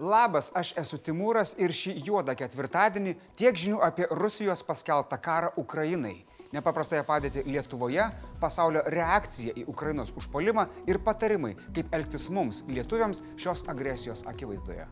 Labas, aš esu Timūras ir šį juodą ketvirtadienį tiek žinių apie Rusijos paskelbtą karą Ukrainai, nepaprastąją padėtį Lietuvoje, pasaulio reakcija į Ukrainos užpolimą ir patarimai, kaip elgtis mums, lietuviams, šios agresijos akivaizdoje.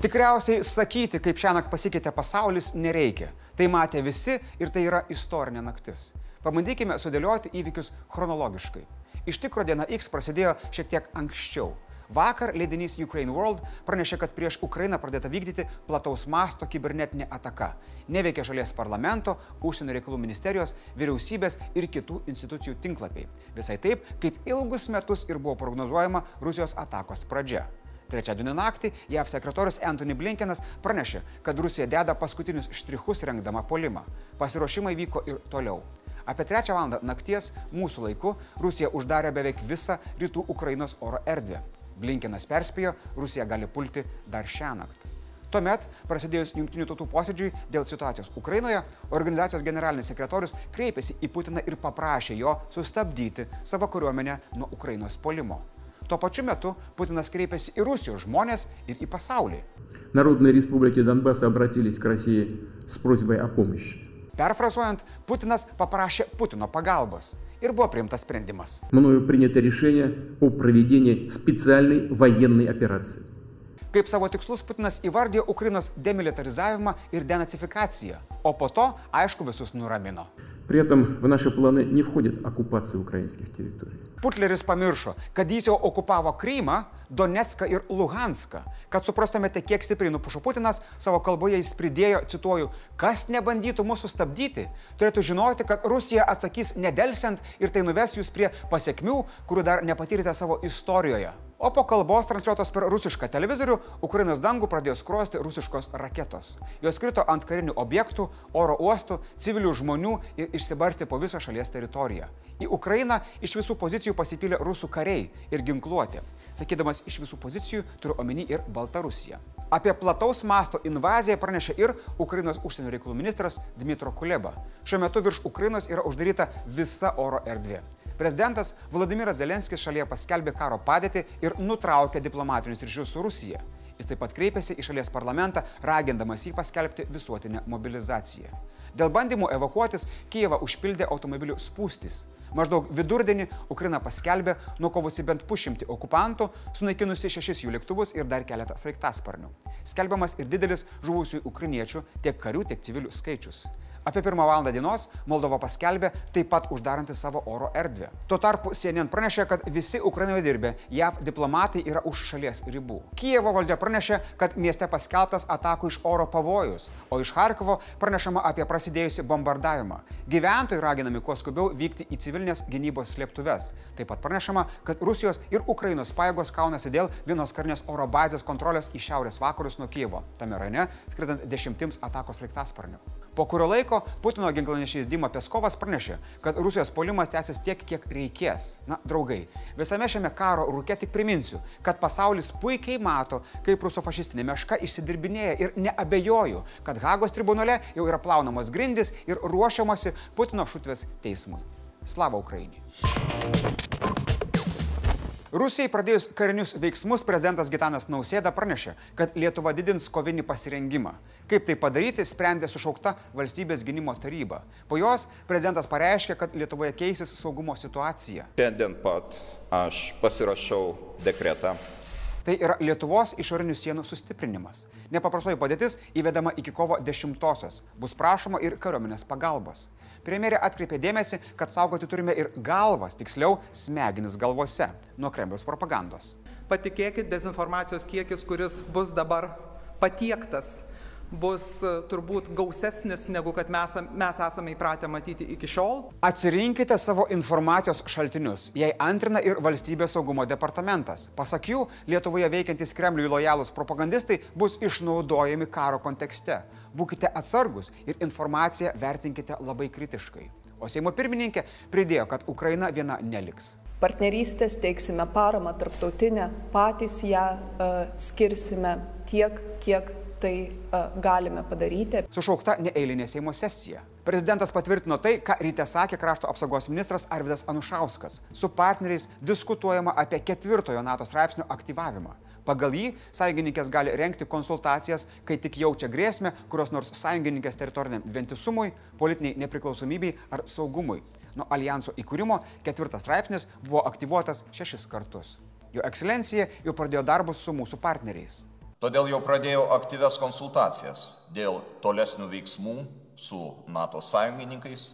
Tikriausiai sakyti, kaip šią naktį pasikeitė pasaulis, nereikia. Tai matė visi ir tai yra istorinė naktis. Pabandykime sudėlioti įvykius chronologiškai. Iš tikro diena X prasidėjo šiek tiek anksčiau. Vakar leidinys Ukraine World pranešė, kad prieš Ukrainą pradėta vykdyti plataus masto kibernetinė ataka. Neveikia šalies parlamento, užsienio reikalų ministerijos, vyriausybės ir kitų institucijų tinklapiai. Visai taip, kaip ilgus metus ir buvo prognozuojama Rusijos atakos pradžia. Trečiadienį naktį JAV sekretorius Anthony Blinkenas pranešė, kad Rusija deda paskutinius štrichus rengdama polimą. Pasiruošimai vyko ir toliau. Apie trečią valandą nakties mūsų laiku Rusija uždarė beveik visą rytų Ukrainos oro erdvę. Blinkenas perspėjo, Rusija gali pulti dar šią naktį. Tuomet, prasidėjus jungtinių tautų posėdžiui dėl situacijos Ukrainoje, organizacijos generalinis sekretorius kreipėsi į Putiną ir paprašė jo sustabdyti savo kariuomenę nuo Ukrainos polimo. Tuo pačiu metu Putinas kreipėsi į Rusijos žmonės ir į pasaulį. Народные республики Донбасса обратились к России с просьбой о помощи. Perfrazuojant, Putinas paprašė Putino pagalbos ir buvo priimtas sprendimas. Мною принято решение о проведении специальной военной операции. Kaip savo tikslus Putinas įvardė Ukrainos demilitarizavimą ir denacifikaciją, o po to, aišku, visus nuramino. При этом в наши планы не входит оккупация украинских территорий. Putleris pamiršo, kad jis jau okupavo Krymą, Donetską ir Luhanską. Kad suprastumėte, kiek stipriai nupušo Putinas, savo kalboje jis pridėjo, cituoju, kas nebandytų mūsų stabdyti, turėtų žinoti, kad Rusija atsakys nedelsiant ir tai nuves jūs prie pasiekmių, kurių dar nepatyrėte savo istorijoje. O po kalbos transliuotos per rusišką televizorių Ukrainos dangų pradėjo skrosti rusiškos raketos. Jos krito ant karinių objektų, oro uostų, civilių žmonių ir išsibarstė po visą šalies teritoriją. Į Ukrainą iš visų pozicijų pasipylė rusų kariai ir ginkluoti. Sakydamas iš visų pozicijų, turiu omeny ir Baltarusiją. Apie plataus masto invaziją pranešė ir Ukrainos užsienio reikalų ministras Dmitro Kuleba. Šiuo metu virš Ukrainos yra uždaryta visa oro erdvė. Prezidentas Vladimiras Zelenskis šalyje paskelbė karo padėtį ir nutraukė diplomatinius ryšius su Rusija. Jis taip pat kreipėsi į šalies parlamentą, ragindamas jį paskelbti visuotinę mobilizaciją. Dėl bandymų evakuotis Kijevą užpildė automobilių spūstis. Maždaug vidurdienį Ukraina paskelbė nukovusi bent pušimti okupantų, sunaikinusi šešis jų lėktuvus ir dar keletą sraigtasparnių. Skelbiamas ir didelis žuvusių ukrainiečių tiek karių, tiek civilių skaičius. Apie pirmą valandą dienos Moldova paskelbė taip pat uždaranti savo oro erdvę. Tuo tarpu CNN pranešė, kad visi Ukrainoje dirbę JAV diplomatai yra už šalies ribų. Kijevo valdžia pranešė, kad mieste paskeltas atakų iš oro pavojus, o iš Harkovo pranešama apie prasidėjusi bombardavimą. Gyventojai raginami kuo skubiau vykti į civilinės gynybos slėptuves. Taip pat pranešama, kad Rusijos ir Ukrainos pajėgos kaunasi dėl vienos karinės oro bazės kontrolės į šiaurės vakarus nuo Kijevo, tame rajone skridant dešimtims atakos raiktasparnių. Po kurio laiko Putino ginklanešys Dima Peskovas pranešė, kad Rusijos polimas tęsis tiek, kiek reikės. Na, draugai, visame šiame karo rūke tik priminsiu, kad pasaulis puikiai mato, kaip rusofašistinė meška išsidirbinėja ir neabejoju, kad Hagos tribunale jau yra plaunamos grindis ir ruošiamasi Putino šutvės teismui. Slava Ukrainai. Rusijai pradėjus karinius veiksmus prezidentas Gitanas Nausėda pranešė, kad Lietuva didins kovinį pasirengimą. Kaip tai padaryti, sprendė sušaukta valstybės gynimo taryba. Po jos prezidentas pareiškė, kad Lietuvoje keisis saugumo situacija. Šiandien pat aš pasirašau dekretą Tai yra Lietuvos išorinių sienų sustiprinimas. Nepaprastoji padėtis įvedama iki kovo 10-osios. Bus prašoma ir kariuomenės pagalbos. Premjerė atkreipė dėmesį, kad saugoti turime ir galvas, tiksliau smegenis galvose nuo Kremliaus propagandos. Patikėkit, dezinformacijos kiekis, kuris bus dabar patiektas bus e, turbūt gausesnis negu kad mes, mes esame įpratę matyti iki šiol. Atsirinkite savo informacijos šaltinius. Jei antrina ir valstybės saugumo departamentas. Pasak jų, Lietuvoje veikiantys Kremliui lojalūs propagandistai bus išnaudojami karo kontekste. Būkite atsargus ir informaciją vertinkite labai kritiškai. O Seimo pirmininkė pridėjo, kad Ukraina viena neliks. Partnerystės teiksime paramą tarptautinę, patys ją uh, skirsime tiek, kiek tai uh, galime padaryti. Sušaukta neeilinė Seimo sesija. Prezidentas patvirtino tai, ką ryte sakė krašto apsaugos ministras Arvidas Anušauskas. Su partneriais diskutuojama apie ketvirtojo NATO straipsnio aktyvavimą. Pagal jį sąjungininkės gali renkti konsultacijas, kai tik jaučia grėsmę kurios nors sąjungininkės teritoriniam vientisumui, politiniai nepriklausomybei ar saugumui. Nuo alijanso įkūrimo ketvirtas straipsnis buvo aktyvuotas šešis kartus. Jo ekscelencija jau pradėjo darbus su mūsų partneriais. Todėl jau pradėjau aktyves konsultacijas dėl tolesnių veiksmų su NATO sąjungininkais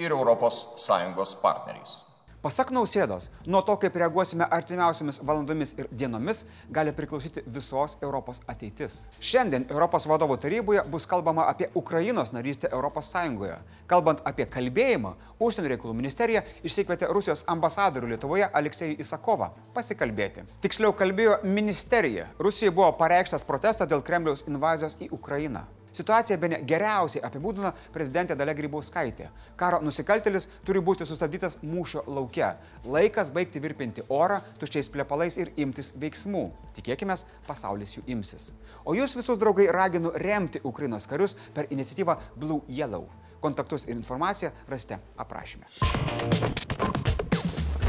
ir ES partneriais. Pasak nausėdos, nuo to, kaip reaguosime artimiausiamis valandomis ir dienomis, gali priklausyti visos Europos ateitis. Šiandien Europos vadovų taryboje bus kalbama apie Ukrainos narystę Sąjungoje. Kalbant apie kalbėjimą, užsienio reikalų ministerija išsikvietė Rusijos ambasadorių Lietuvoje Aleksejų Isakovą pasikalbėti. Tiksliau kalbėjo ministerija. Rusijai buvo pareikštas protestas dėl Kremliaus invazijos į Ukrainą. Situaciją be ne geriausiai apibūdina prezidentė Dalia Grybauskaitė. Karo nusikaltelis turi būti sustabdytas mūšio laukia. Laikas baigti virpinti orą tuščiais plepalais ir imtis veiksmų. Tikėkime, pasaulis jų imsis. O jūs visus draugai raginu remti Ukrainos karius per iniciatyvą Blue Yellow. Kontaktus ir informaciją rasite aprašyme.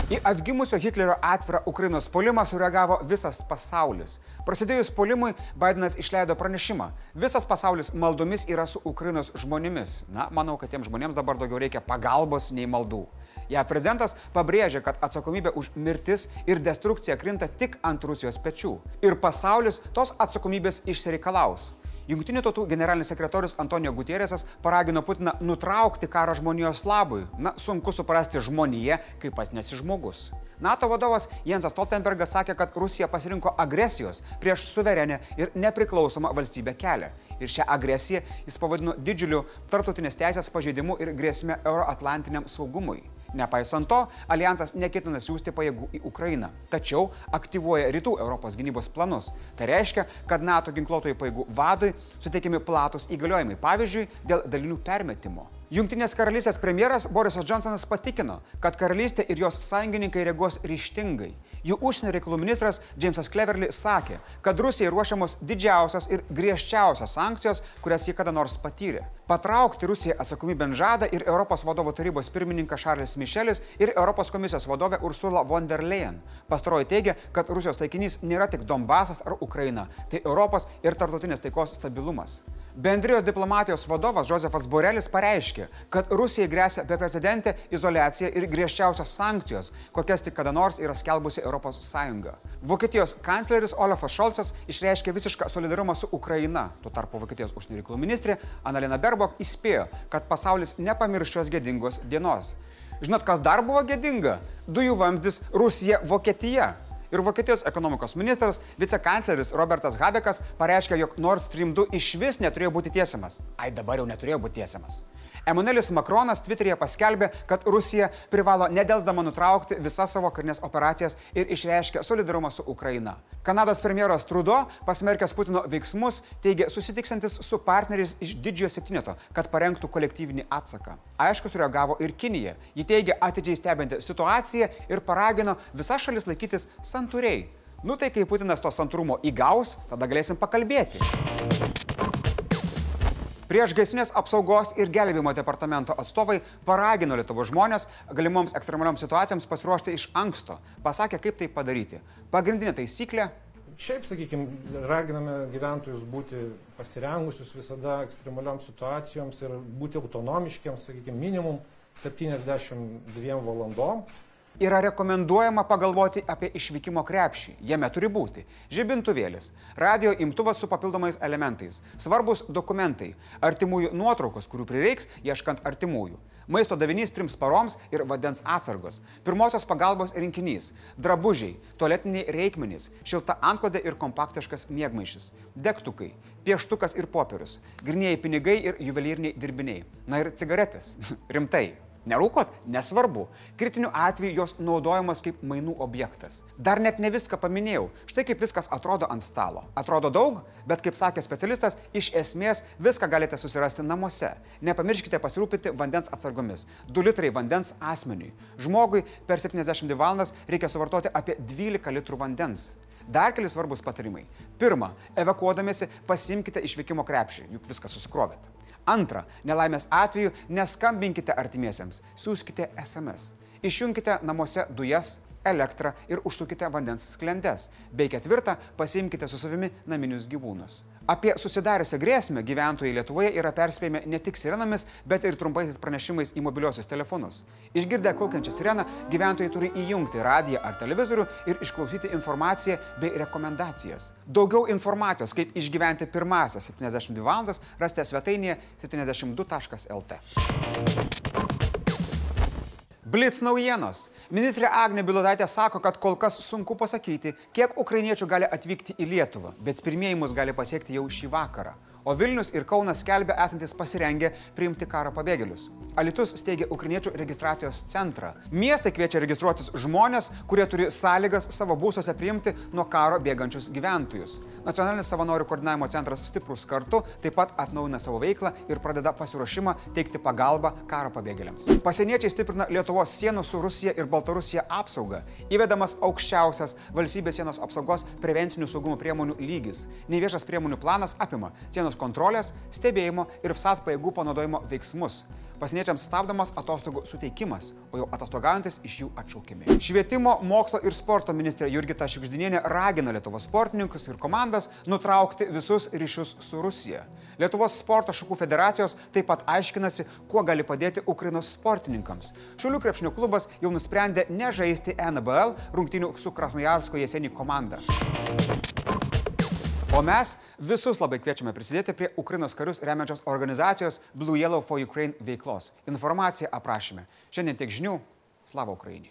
Į atgimusio Hitlerio atvirą Ukrainos polimą sureagavo visas pasaulis. Prasidėjus polimui, Bidenas išleido pranešimą. Visas pasaulis maldomis yra su Ukrainos žmonėmis. Na, manau, kad tiems žmonėms dabar daugiau reikia pagalbos nei maldų. Ja prezidentas pabrėžia, kad atsakomybė už mirtis ir destrukciją krinta tik ant Rusijos pečių. Ir pasaulis tos atsakomybės išsireikalaus. Junktinių tautų generalinis sekretorius Antonijo Gutierėsas paragino Putiną nutraukti karą žmonijos labui. Na, sunku suprasti žmoniją, kaip pas nesi žmogus. NATO vadovas Jensas Stoltenbergas sakė, kad Rusija pasirinko agresijos prieš suverenę ir nepriklausomą valstybę kelią. Ir šią agresiją jis pavadino didžiuliu tartutinės teisės pažeidimu ir grėsme euroatlantiniam saugumui. Nepaisant to, alijansas neketina siūsti pajėgų į Ukrainą, tačiau aktyvuoja rytų Europos gynybos planus. Tai reiškia, kad NATO ginkluotojų pajėgų vadui suteikiami platus įgaliojimai, pavyzdžiui, dėl dalinių permetimo. Junktinės karalystės premjeras Borisas Johnsonas patikino, kad karalystė ir jos sąjungininkai reaguos ryštingai. Jų užsienio reikalų ministras Jamesas Cleverly sakė, kad Rusijai ruošiamos didžiausios ir griežčiausios sankcijos, kurias jie kada nors patyrė. Patraukti Rusiją atsakomybę žada ir Europos vadovų tarybos pirmininkas Šarlis Mišelis ir Europos komisijos vadovė Ursula von der Leyen. Pastaroji teigia, kad Rusijos taikinys nėra tik Donbasas ar Ukraina, tai Europos ir tarptautinės taikos stabilumas. Bendrijos diplomatijos vadovas Josefas Borelis pareiškė, kad Rusijai grėsia beprecedentė izolacija ir griežčiausios sankcijos, kokias tik kada nors yra skelbusi ES. Vokietijos kancleris Olafas Šolcas išreiškė visišką solidarumą su Ukraina. Tuo tarpu Vokietijos užsienio reikalų ministrė Annalena Berbok įspėjo, kad pasaulis nepamirš šios gėdingos dienos. Žinot, kas dar buvo gėdinga? Dujų vamzdis Rusija Vokietija. Ir Vokietijos ekonomikos ministras, vicekancleris Robertas Habekas pareiškė, jog Nord Stream 2 iš vis neturėjo būti tiesiamas. Ai dabar jau neturėjo būti tiesiamas. Emanuelis Makronas Twitter'yje paskelbė, kad Rusija privalo nedelsdama nutraukti visas savo karinės operacijas ir išreiškė solidarumą su Ukraina. Kanados premjeras Trudo, pasmerkęs Putino veiksmus, teigė susitiksantis su partneriais iš didžiojo septyneto, kad parengtų kolektyvinį atsaką. Aišku, sureagavo ir Kinija. Ji teigė atidžiai stebinti situaciją ir paragino visas šalis laikytis santūriai. Nu tai kai Putinas to santūrumo įgaus, tada galėsim pakalbėti. Prieš gaisrinės apsaugos ir gelbėjimo departamento atstovai paragino Lietuvos žmonės galimoms ekstremalioms situacijoms pasiruošti iš anksto. Pasakė, kaip tai padaryti. Pagrindinė taisyklė Šiaip, sakykime, raginame gyventojus būti pasirengusius visada ekstremalioms situacijoms ir būti autonomiškiams, sakykime, minimum 72 valandom yra rekomenduojama pagalvoti apie išvykimo krepšį. Jame turi būti žibintuvėlis, radio imtuvas su papildomais elementais, svarbus dokumentai, artimųjų nuotraukos, kurių prireiks ieškant artimųjų, maisto davinys trims paroms ir vandens atsargos, pirmosios pagalbos rinkinys, drabužiai, tualetiniai reikmenys, šilta antklodė ir kompaktiškas mėgmaišis, degtukai, pieštukas ir popierius, grinieji pinigai ir juvelyriniai dirbiniai. Na ir cigaretės. Rimtai. Nerūkot? Nesvarbu. Kritiniu atveju jos naudojamos kaip mainų objektas. Dar net ne viską paminėjau. Štai kaip viskas atrodo ant stalo. Atrodo daug, bet kaip sakė specialistas, iš esmės viską galite susirasti namuose. Nepamirškite pasirūpinti vandens atsargomis. 2 litrai vandens asmeniui. Žmogui per 72 valandas reikia suvartoti apie 12 litrų vandens. Dar keli svarbus patarimai. Pirma, evakuodamėsi pasimkite išvykimo krepšį, juk viską susikrovėt. Antra, nelaimės atveju neskambinkite artimiesiems, siūskite SMS. Išjungkite namuose dujas, elektrą ir užsukite vandens sklendės. Bei ketvirta, pasiimkite su savimi naminius gyvūnus. Apie susidariusią grėsmę gyventojai Lietuvoje yra perspėjami ne tik sirenomis, bet ir trumpaisiais pranešimais į mobiliosius telefonus. Išgirdę kaukiančią sireną, gyventojai turi įjungti radiją ar televizorių ir išklausyti informaciją bei rekomendacijas. Daugiau informacijos, kaip išgyventi pirmąsias 72 valandas, rasite svetainėje 72.lt. Blitz naujienos. Ministrė Agnė Bilodaitė sako, kad kol kas sunku pasakyti, kiek ukrainiečių gali atvykti į Lietuvą, bet pirmieji mus gali pasiekti jau šį vakarą. O Vilnius ir Kaunas skelbia esantis pasirengę priimti karo pabėgėlius. Alitus steigia Ukrainiečių registracijos centrą. Miestai kviečia registruotis žmonės, kurie turi sąlygas savo būsose priimti nuo karo bėgančius gyventojus. Nacionalinis savanorių koordinavimo centras Stiprus kartu taip pat atnaujina savo veiklą ir pradeda pasiruošimą teikti pagalbą karo pabėgėliams. Pasieniečiai stiprina Lietuvos sienų su Rusija ir Baltarusija apsaugą, įvedamas aukščiausias valstybės sienos apsaugos prevencinių saugumo priemonių lygis. Neviešas priemonių planas apima sienos kontrolės, stebėjimo ir FSAT pajėgų panaudojimo veiksmus. Pasieniečiams stabdomas atostogų suteikimas, o jau atostogaujantis iš jų atšaukiami. Švietimo, mokslo ir sporto ministrė Jurgita Šikždinienė ragina Lietuvos sportininkus ir komandas nutraukti visus ryšius su Rusija. Lietuvos sporto šakų federacijos taip pat aiškinasi, kuo gali padėti Ukrainos sportininkams. Šiulių krepšinio klubas jau nusprendė nežaisti NBL rungtinių su Krasnojarsko Jesenį komanda. O mes visus labai kviečiame prisidėti prie Ukrainos karius remiančios organizacijos Blue Yellow for Ukraine veiklos. Informacija aprašyme. Šiandien tiek žinių. Slava Ukrainai.